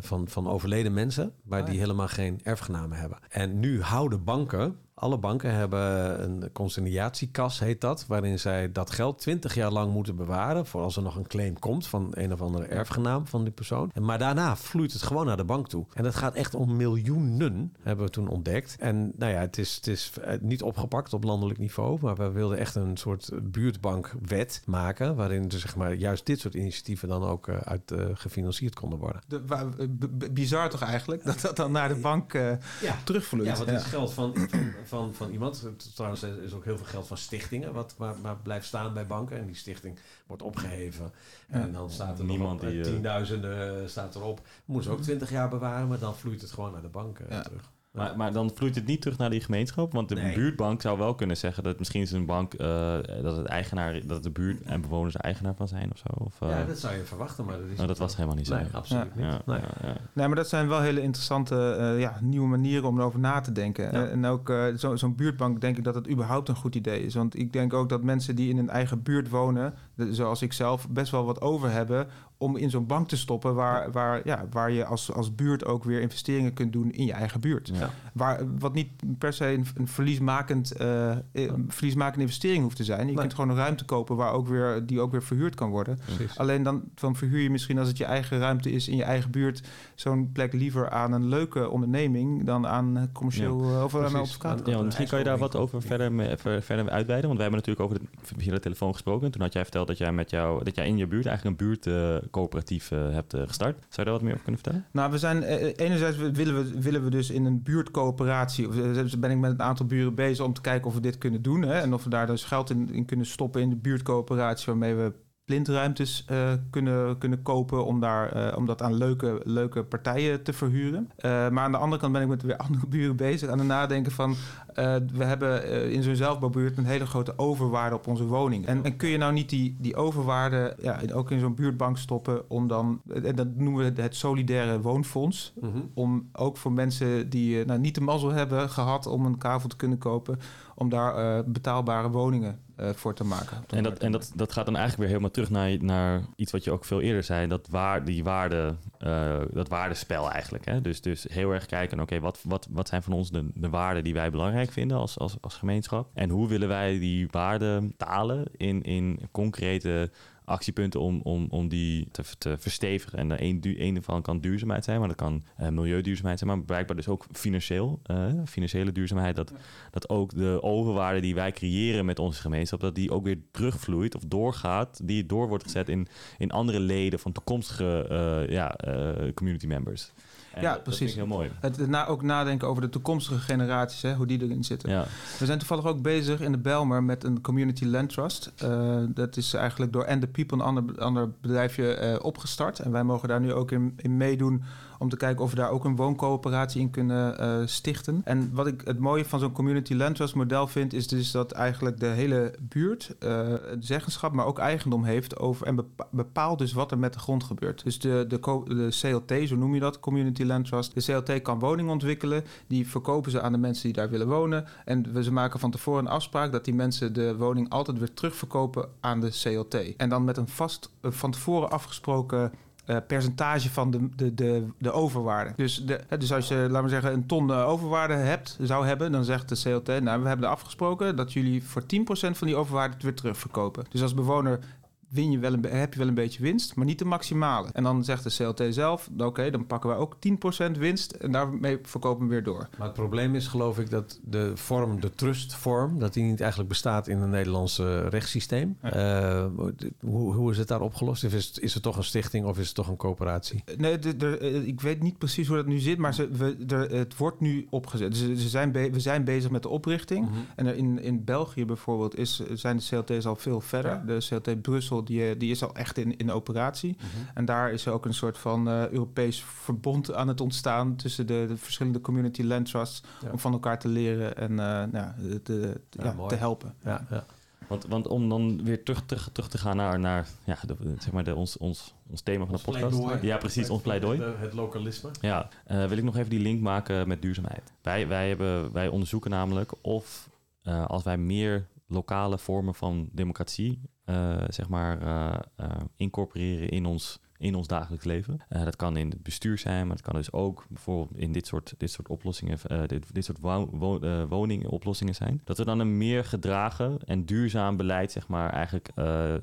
Speaker 3: van, van overleden mensen, waar oh, ja. die helemaal geen erfgenamen hebben. En nu houden banken alle banken hebben een consignatiekas, heet dat, waarin zij dat geld 20 jaar lang moeten bewaren voor als er nog een claim komt van een of andere erfgenaam van die persoon. Maar daarna vloeit het gewoon naar de bank toe. En dat gaat echt om miljoenen, hebben we toen ontdekt. En nou ja, het is, het is niet opgepakt op landelijk niveau, maar we wilden echt een soort buurtbankwet maken, waarin dus zeg maar juist dit soort initiatieven dan ook uh, uit uh, gefinancierd konden worden.
Speaker 2: De, bizar toch eigenlijk, dat dat dan naar de bank uh, ja. terugvloeit.
Speaker 3: Ja, want het is geld van, van van, van iemand. Trouwens, er is ook heel veel geld van stichtingen, wat maar, maar blijft staan bij banken. En die stichting wordt opgeheven. En dan staat er niemand die. Tienduizenden staat erop. Moeten ze ook twintig jaar bewaren, maar dan vloeit het gewoon naar de bank ja. terug.
Speaker 1: Maar, maar dan vloeit het niet terug naar die gemeenschap. Want de nee. buurtbank zou wel kunnen zeggen dat misschien is een bank uh, dat het eigenaar, dat de buurt en bewoners eigenaar van zijn of zo. Of,
Speaker 3: uh, ja, dat zou je verwachten, maar dat is.
Speaker 1: Nou, dat was helemaal niet zo.
Speaker 3: Nee, absoluut
Speaker 2: ja.
Speaker 3: niet.
Speaker 2: Nee. Ja, nee. maar dat zijn wel hele interessante uh, ja, nieuwe manieren om erover na te denken. En ook zo'n zo buurtbank denk ik dat het überhaupt een goed idee is. Want ik denk ook dat mensen die in een eigen buurt wonen, zoals ik zelf, best wel wat over hebben om in zo'n bank te stoppen waar, waar, ja, waar je als, als buurt ook weer investeringen kunt doen in je eigen buurt. Ja. Waar, wat niet per se een, een verliesmakend, uh, een verliesmakende investering hoeft te zijn. Je nee. kunt gewoon een ruimte kopen waar ook weer, die ook weer verhuurd kan worden. Precies. Alleen dan, dan verhuur je misschien als het je eigen ruimte is in je eigen buurt zo'n plek liever aan een leuke onderneming dan aan commercieel ja. of aan een advocaat.
Speaker 1: Ja, misschien kan je daar wat over verder, mee, verder uitweiden. Want wij hebben natuurlijk over de, via de telefoon gesproken. Toen had jij verteld dat jij met jou dat jij in je buurt eigenlijk een buurt uh, coöperatief uh, hebt uh, gestart. Zou je daar wat meer over kunnen vertellen?
Speaker 2: Nou, we zijn uh, enerzijds willen we, willen we dus in een buurtcoöperatie, of ben ik met een aantal buren bezig om te kijken of we dit kunnen doen. Hè, en of we daar dus geld in, in kunnen stoppen in de buurtcoöperatie waarmee we plintruimtes uh, kunnen, kunnen kopen om, daar, uh, om dat aan leuke, leuke partijen te verhuren. Uh, maar aan de andere kant ben ik met weer [LAUGHS] andere buren bezig aan het nadenken van we hebben in zo'n zelfbouwbuurt een hele grote overwaarde op onze woning. En, en kun je nou niet die, die overwaarde ja, ook in zo'n buurtbank stoppen om dan, en dat noemen we het solidaire woonfonds, mm -hmm. om ook voor mensen die nou, niet de mazzel hebben gehad om een kavel te kunnen kopen, om daar betaalbare woningen uh, voor te maken.
Speaker 1: En, dat, en dat, dat gaat dan eigenlijk weer helemaal terug naar, naar iets wat je ook veel eerder zei. Dat waar, die waarde, uh, dat waardespel eigenlijk. Hè? Dus, dus heel erg kijken, oké, wat, wat, wat zijn van ons de, de waarden die wij belangrijk vinden als, als, als gemeenschap? En hoe willen wij die waarden talen in, in concrete actiepunten om, om, om die te, te verstevigen. En de een, ene van kan duurzaamheid zijn, maar dat kan eh, milieuduurzaamheid zijn, maar blijkbaar dus ook financieel, eh, financiële duurzaamheid. Dat, dat ook de overwaarde die wij creëren met onze gemeenschap, dat die ook weer terugvloeit of doorgaat, die door wordt gezet in, in andere leden van toekomstige eh, ja, community members. En
Speaker 2: Ja,
Speaker 1: dat- Dat
Speaker 2: precies.
Speaker 1: vind ik heel mooi.
Speaker 2: Het, het na, ook nadenken over de toekomstige generaties, hè, hoe die erin zitten.
Speaker 1: Ja.
Speaker 2: We zijn toevallig ook bezig in de Belmer met een community land trust. Eh, dat is eigenlijk door And the People, een ander, ander bedrijfje, eh, opgestart. En wij mogen daar nu ook in, in meedoen om te kijken of we daar ook een wooncoöperatie in kunnen eh, stichten. En wat ik het mooie van zo'n community land trust model vind, is dus dat eigenlijk de hele buurt eh, zeggenschap, maar ook eigendom heeft over en bepa- bepaalt dus wat er met de grond gebeurt. Dus de, de, de CLT, zo noem je dat, community land trust. De CLT kan woningen ontwikkelen, die verkopen ze aan de mensen die daar willen wonen. En we, ze maken van tevoren een afspraak dat die mensen de woning altijd weer terugverkopen aan de CLT. En dan met een vast, eh, van tevoren afgesproken eh, percentage van de, de, de, de overwaarde. Dus, de, dus als je, laten we zeggen, een ton eh, overwaarde hebt, zou hebben, dan zegt de CLT, nou, we hebben afgesproken dat jullie voor 10% van die overwaarde het weer terugverkopen. Dus als bewoner win je wel een, heb je wel een beetje winst, maar niet de maximale. En dan zegt de CLT zelf, oké, dan pakken wij ook 10% winst en daarmee verkopen we weer door.
Speaker 3: Maar het probleem is geloof ik dat de vorm, de trustvorm, dat die niet eigenlijk bestaat in het Nederlandse rechtssysteem. Eh, hoe, hoe is het daar opgelost? Of is het, is het toch een stichting of is het toch een coöperatie?
Speaker 2: Nee, de, de, eh, ik weet niet precies hoe dat nu zit, maar ze, we, de, het wordt nu opgezet. Dus ze zijn be- we zijn bezig met de oprichting. En er in, in België bijvoorbeeld is, zijn de CLT's al veel verder.
Speaker 3: Ja.
Speaker 2: De CLT Brussel die, eh, die is al echt in, in operatie. En daar is ook een soort van eh, Europees verbond aan het ontstaan tussen de, de verschillende community land trusts
Speaker 3: Ja.
Speaker 2: om van elkaar te leren en eh, nou, te-
Speaker 3: Ja,
Speaker 2: te helpen.
Speaker 3: Ja, ja.
Speaker 1: Want, want om dan weer terug, terug, terug te gaan naar, naar ja, de, zeg maar de, ons, ons, ons thema van de podcast. Ja, precies, ons pleidooi.
Speaker 3: Het lokalisme.
Speaker 1: Ja, eh, wil ik nog even die link maken met duurzaamheid. Wij, wij, hebben, wij onderzoeken namelijk of eh, als wij meer lokale vormen van democratie, eh, zeg maar, eh, eh, incorporeren in ons, in ons dagelijks leven. Dat kan in het bestuur zijn, maar het kan dus ook bijvoorbeeld in dit soort, dit soort oplossingen, dit, dit soort wo wo woningoplossingen zijn. Dat we dan een meer gedragen en duurzaam beleid, zeg maar, eigenlijk,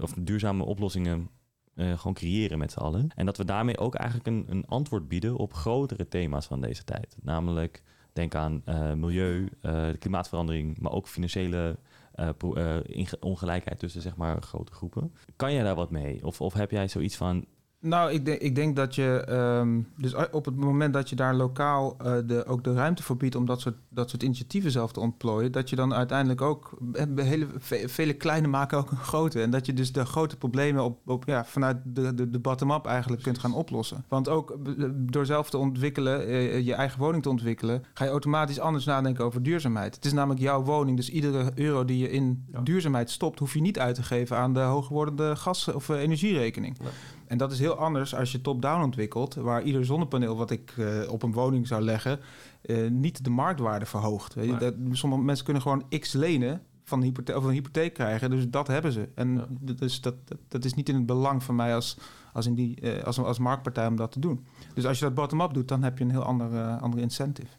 Speaker 1: of duurzame oplossingen gewoon creëren met z'n allen. En dat we daarmee ook eigenlijk een, een antwoord bieden op grotere thema's van deze tijd. Namelijk, denk aan milieu, eh, klimaatverandering, maar ook financiële eh, eh, ongelijkheid tussen zeg maar grote groepen. Kan jij daar wat mee? Of, of heb jij zoiets van,
Speaker 2: Nou, ik denk, ik denk dat je... ehm, dus op het moment dat je daar lokaal eh, de, ook de ruimte voor biedt... om dat soort, dat soort initiatieven zelf te ontplooien... dat je dan uiteindelijk ook... eh, Hele, ve- vele kleine maken ook een grote. En dat je dus de grote problemen op, op, ja, vanuit de, de, de bottom-up eigenlijk kunt gaan oplossen. Want ook eh, door zelf te ontwikkelen, je eigen woning te ontwikkelen... ga je automatisch anders nadenken over duurzaamheid. Het is namelijk jouw woning, dus iedere euro die je in
Speaker 3: Ja.
Speaker 2: duurzaamheid stopt... hoef je niet uit te geven aan de hoger wordende gas- of energierekening. En dat is heel anders als je top-down ontwikkelt, waar ieder zonnepaneel wat ik eh, op een woning zou leggen, eh, niet de marktwaarde verhoogt.
Speaker 3: Nee.
Speaker 2: Dat, sommige mensen kunnen gewoon x lenen van een hypotheek, of een hypotheek krijgen, dus dat hebben ze. En
Speaker 3: Ja.
Speaker 2: dus dat, dat, dat is niet in het belang van mij als, als, in die, eh, als, als marktpartij om dat te doen. Dus als je dat bottom-up doet, dan heb je een heel ander, andere incentive.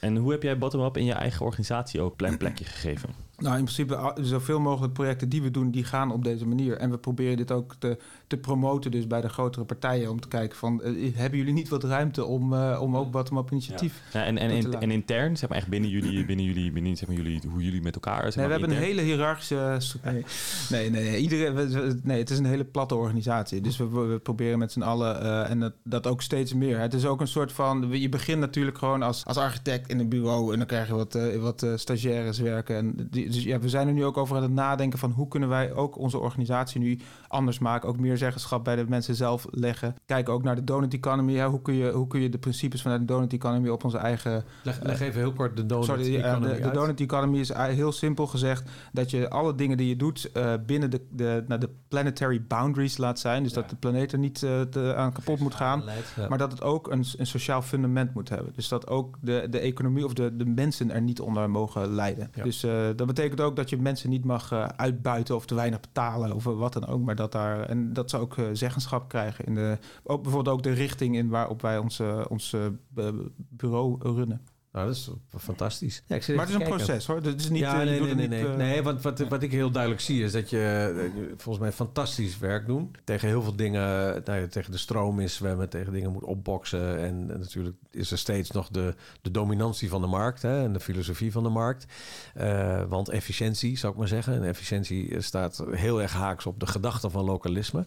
Speaker 1: en hoe heb jij bottom-up in je eigen organisatie ook een plekje [CLEARS THROAT] gegeven?
Speaker 2: Nou, in principe zoveel mogelijk projecten die we doen, die gaan op deze manier. En we proberen dit ook te, te promoten dus bij de grotere partijen. Om te kijken van, eh, hebben jullie niet wat ruimte om, eh, om ook bottom-up initiatief...
Speaker 1: Ja, en, en, en, intern, zeg maar echt binnen jullie, binnen jullie, binnen, zeg maar jullie, hoe jullie met elkaar zeg
Speaker 2: Nee, we hebben een hele hiërarchische... Nee, nee, nee. nee. Iedereen, we- nee het is een hele platte organisatie. Dus we, we proberen met z'n allen... eh, en dat, dat ook steeds meer. Het is ook een soort van... Je begint natuurlijk gewoon als, als architect in een bureau... en dan krijg je wat, eh, wat eh, stagiaires werken. En die, dus ja, we zijn er nu ook over aan het nadenken van... hoe kunnen wij ook onze organisatie nu anders maken? Ook meer zeggenschap bij de mensen zelf leggen. Kijken ook naar de donut economy. Ja, hoe, kun je, hoe kun je de principes vanuit de donut economy... op onze eigen
Speaker 3: Leg, leg even heel kort de donut
Speaker 2: Sorry, ja,
Speaker 3: economy
Speaker 2: de, de
Speaker 3: uit.
Speaker 2: donut economy is heel simpel gezegd dat je alle dingen die je doet eh, binnen de, de, nou, de planetary boundaries laat zijn. Dus
Speaker 3: Ja.
Speaker 2: dat de planeet er niet eh, te, aan kapot moet gaan.
Speaker 3: Ja.
Speaker 2: Maar dat het ook een, een sociaal fundament moet hebben. Dus dat ook de, de economie of de, de mensen er niet onder mogen lijden.
Speaker 3: Ja.
Speaker 2: Dus eh, dat betekent ook dat je mensen niet mag eh, uitbuiten of te weinig betalen of wat dan ook. Maar dat daar en dat ze ook eh, zeggenschap krijgen in de ook bijvoorbeeld ook de richting in waarop wij onze, onze eh, bureau runnen.
Speaker 3: Nou, dat is fantastisch. Ja, ik zit
Speaker 2: maar het is een proces hoor. Het is niet,
Speaker 3: ja,
Speaker 2: eh,
Speaker 3: nee, nee, nee.
Speaker 2: niet,
Speaker 3: nee.
Speaker 2: eh,
Speaker 3: nee want wat, wat ik heel duidelijk zie is dat je eh, volgens mij fantastisch werk doet. Tegen heel veel dingen, nou ja, tegen de stroom is zwemmen, tegen dingen moet opboksen. En, en natuurlijk is er steeds nog de, de dominantie van de markt hè, en de filosofie van de markt. Eh, want efficiëntie, zou ik maar zeggen. En efficiëntie staat heel erg haaks op de gedachte van lokalisme.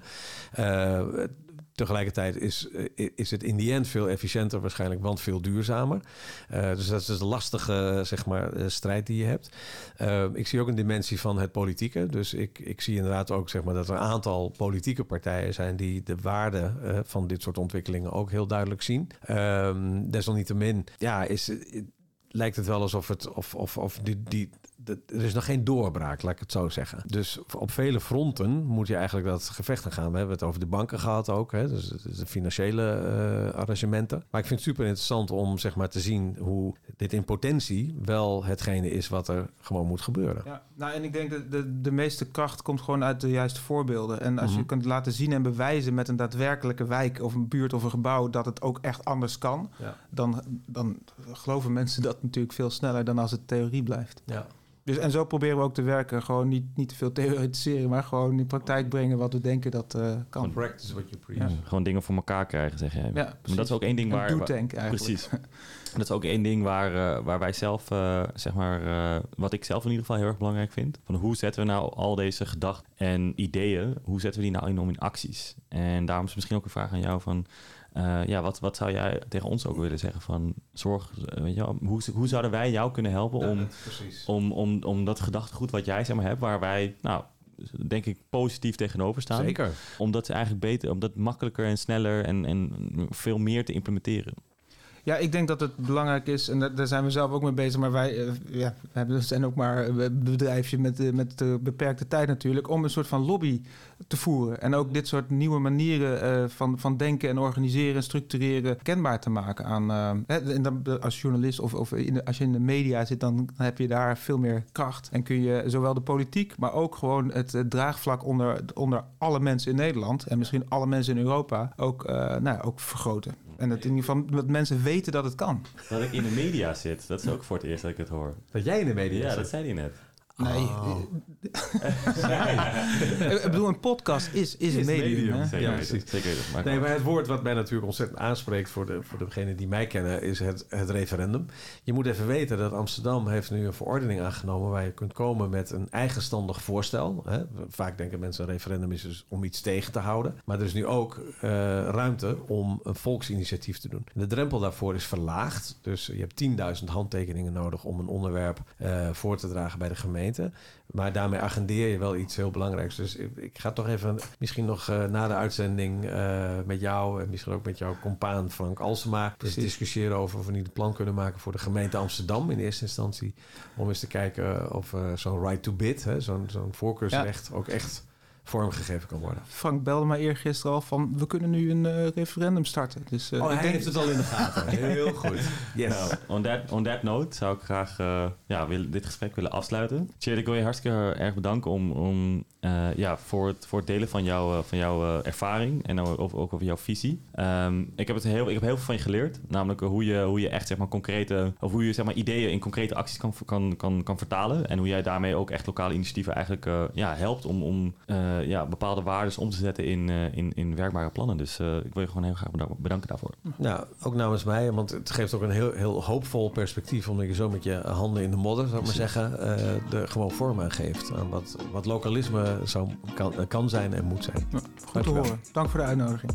Speaker 3: Eh, Tegelijkertijd is, eh, is het in die end veel efficiënter waarschijnlijk, want veel duurzamer. Eh, dus dat is een lastige zeg maar, eh, strijd die je hebt. Ik zie ook een dimensie van het politieke. Dus ik, ik zie inderdaad ook zeg maar, dat er een aantal politieke partijen zijn die de waarde van dit soort ontwikkelingen ook heel duidelijk zien. Ehm desalniettemin, ja, is, lijkt het wel alsof het of, of, of die, die, er is nog geen doorbraak, laat ik het zo zeggen. Dus op vele fronten moet je eigenlijk dat gevecht aan gaan. We hebben het over de banken gehad ook, hè, dus de financiële eh, arrangementen. Maar ik vind het super interessant om zeg maar te zien hoe dit in potentie wel hetgene is wat er gewoon moet gebeuren.
Speaker 2: Ja, nou en ik denk dat de, de meeste kracht komt gewoon uit de juiste voorbeelden. En als je
Speaker 3: Mhm.
Speaker 2: kunt laten zien en bewijzen met een daadwerkelijke wijk of een buurt of een gebouw dat het ook echt anders kan,
Speaker 3: Ja.
Speaker 2: dan, dan geloven mensen dat natuurlijk veel sneller dan als het theorie blijft.
Speaker 3: Ja.
Speaker 2: Dus, en zo proberen we ook te werken. Gewoon niet, niet te veel theoretiseren, maar gewoon in praktijk brengen wat we denken dat eh, kan.
Speaker 3: Practice what you preach.
Speaker 2: Ja.
Speaker 1: Gewoon dingen voor elkaar krijgen, zeg jij.
Speaker 2: Ja,
Speaker 1: dat is ook één ding
Speaker 2: Een
Speaker 1: waar... waar-
Speaker 2: do-tank eigenlijk.
Speaker 1: Precies. [LAUGHS] Dat is ook één ding waar, eh, waar wij zelf, eh, zeg maar, eh, wat ik zelf in ieder geval heel erg belangrijk vind. Van hoe zetten we nou al deze gedachten en ideeën, hoe zetten we die nou in om in acties? En daarom is misschien ook een vraag aan jou van, eh, ja, wat, wat zou jij tegen ons ook willen zeggen van, zorg, eh, weet je wel, hoe, hoe zouden wij jou kunnen helpen om,
Speaker 3: precies.
Speaker 1: om, om, om dat gedachtegoed wat jij zeg maar hebt, waar wij, nou, denk ik positief tegenover staan.
Speaker 3: Zeker.
Speaker 1: Om dat eigenlijk beter, om dat makkelijker en sneller en, en veel meer te implementeren.
Speaker 2: Ja, ik denk dat het belangrijk is, en daar, zijn we zelf ook mee bezig, maar wij eh, ja, we zijn ook maar een bedrijfje met, eh, met eh, beperkte tijd natuurlijk, om een soort van lobby te voeren. En ook dit soort nieuwe manieren van, van denken en organiseren en structureren kenbaar te maken aan. en dan, als journalist of, of in als je in de media zit, dan heb je daar veel meer kracht. En kun je zowel de politiek, maar ook gewoon het, draagvlak onder, onder alle mensen in Nederland en misschien alle mensen in Europa ook, nou, ook vergroten. En dat in ieder geval dat mensen weten dat het kan.
Speaker 1: Dat ik in de media zit, dat is ook voor het eerst dat ik het hoor.
Speaker 3: Dat jij in de media
Speaker 1: Ja,
Speaker 3: zit.
Speaker 1: dat zei hij net.
Speaker 2: Nee.
Speaker 3: Oh.
Speaker 2: ik bedoel, een podcast is, is een medium. hè?
Speaker 1: Zeker
Speaker 3: Ja, precies.
Speaker 1: Zeker weten. Maar
Speaker 3: Nee, maar het woord wat mij natuurlijk ontzettend aanspreekt voor, de, voor degenen die mij kennen, is het, het referendum. Je moet even weten dat Amsterdam heeft nu een verordening aangenomen waar je kunt komen met een eigenstandig voorstel. Hè. Vaak denken mensen een referendum is dus om iets tegen te houden. Maar er is nu ook eh, ruimte om een volksinitiatief te doen. De drempel daarvoor is verlaagd. Dus je hebt 10.000 handtekeningen nodig om een onderwerp eh, voor te dragen bij de gemeente. Maar daarmee agendeer je wel iets heel belangrijks. Dus ik, ik ga toch even, misschien nog eh, na de uitzending eh, met jou en misschien ook met jouw compaan Frank Alsema, dus discussiëren over of we niet een plan kunnen maken voor de gemeente Amsterdam in eerste instantie. Om eens te kijken of eh, zo'n right to bid, hè, zo'n zo'n voorkeursrecht, ook echt vormgegeven kan worden.
Speaker 2: Frank belde mij eergisteren al van... we kunnen nu een eh, referendum starten. Dus eh,
Speaker 3: Oh, hij
Speaker 2: denk...
Speaker 3: heeft het al in de gaten. [LAUGHS] Heel goed. Yes.
Speaker 1: Nou, on, that, on that note zou ik graag eh, ja, willen, dit gesprek willen afsluiten. Tjeerd, ik wil je hartstikke erg bedanken om, om, eh, ja, voor, het, voor het delen van, jou, van jouw eh, ervaring en ook, ook ook over jouw visie. Ehm, ik, heb het heel, ik heb heel veel van je geleerd. Namelijk hoe je, hoe je echt zeg maar, concrete, of hoe je zeg maar, ideeën in concrete acties kan, kan, kan, kan vertalen. En hoe jij daarmee ook echt lokale initiatieven eigenlijk eh, ja, helpt om, om eh, ja, bepaalde waarden om te zetten in, eh, in, in werkbare plannen. Dus eh, ik wil je gewoon heel graag bedanken, daarvoor.
Speaker 3: Nou, ook namens mij, want het geeft ook een heel, heel hoopvol perspectief, omdat je zo met je handen in de modder, zou ik maar zeggen, eh er gewoon vorm aan geeft aan wat, wat lokalisme zou, kan, kan zijn en moet zijn.
Speaker 2: Goed te horen. Dank voor de uitnodiging.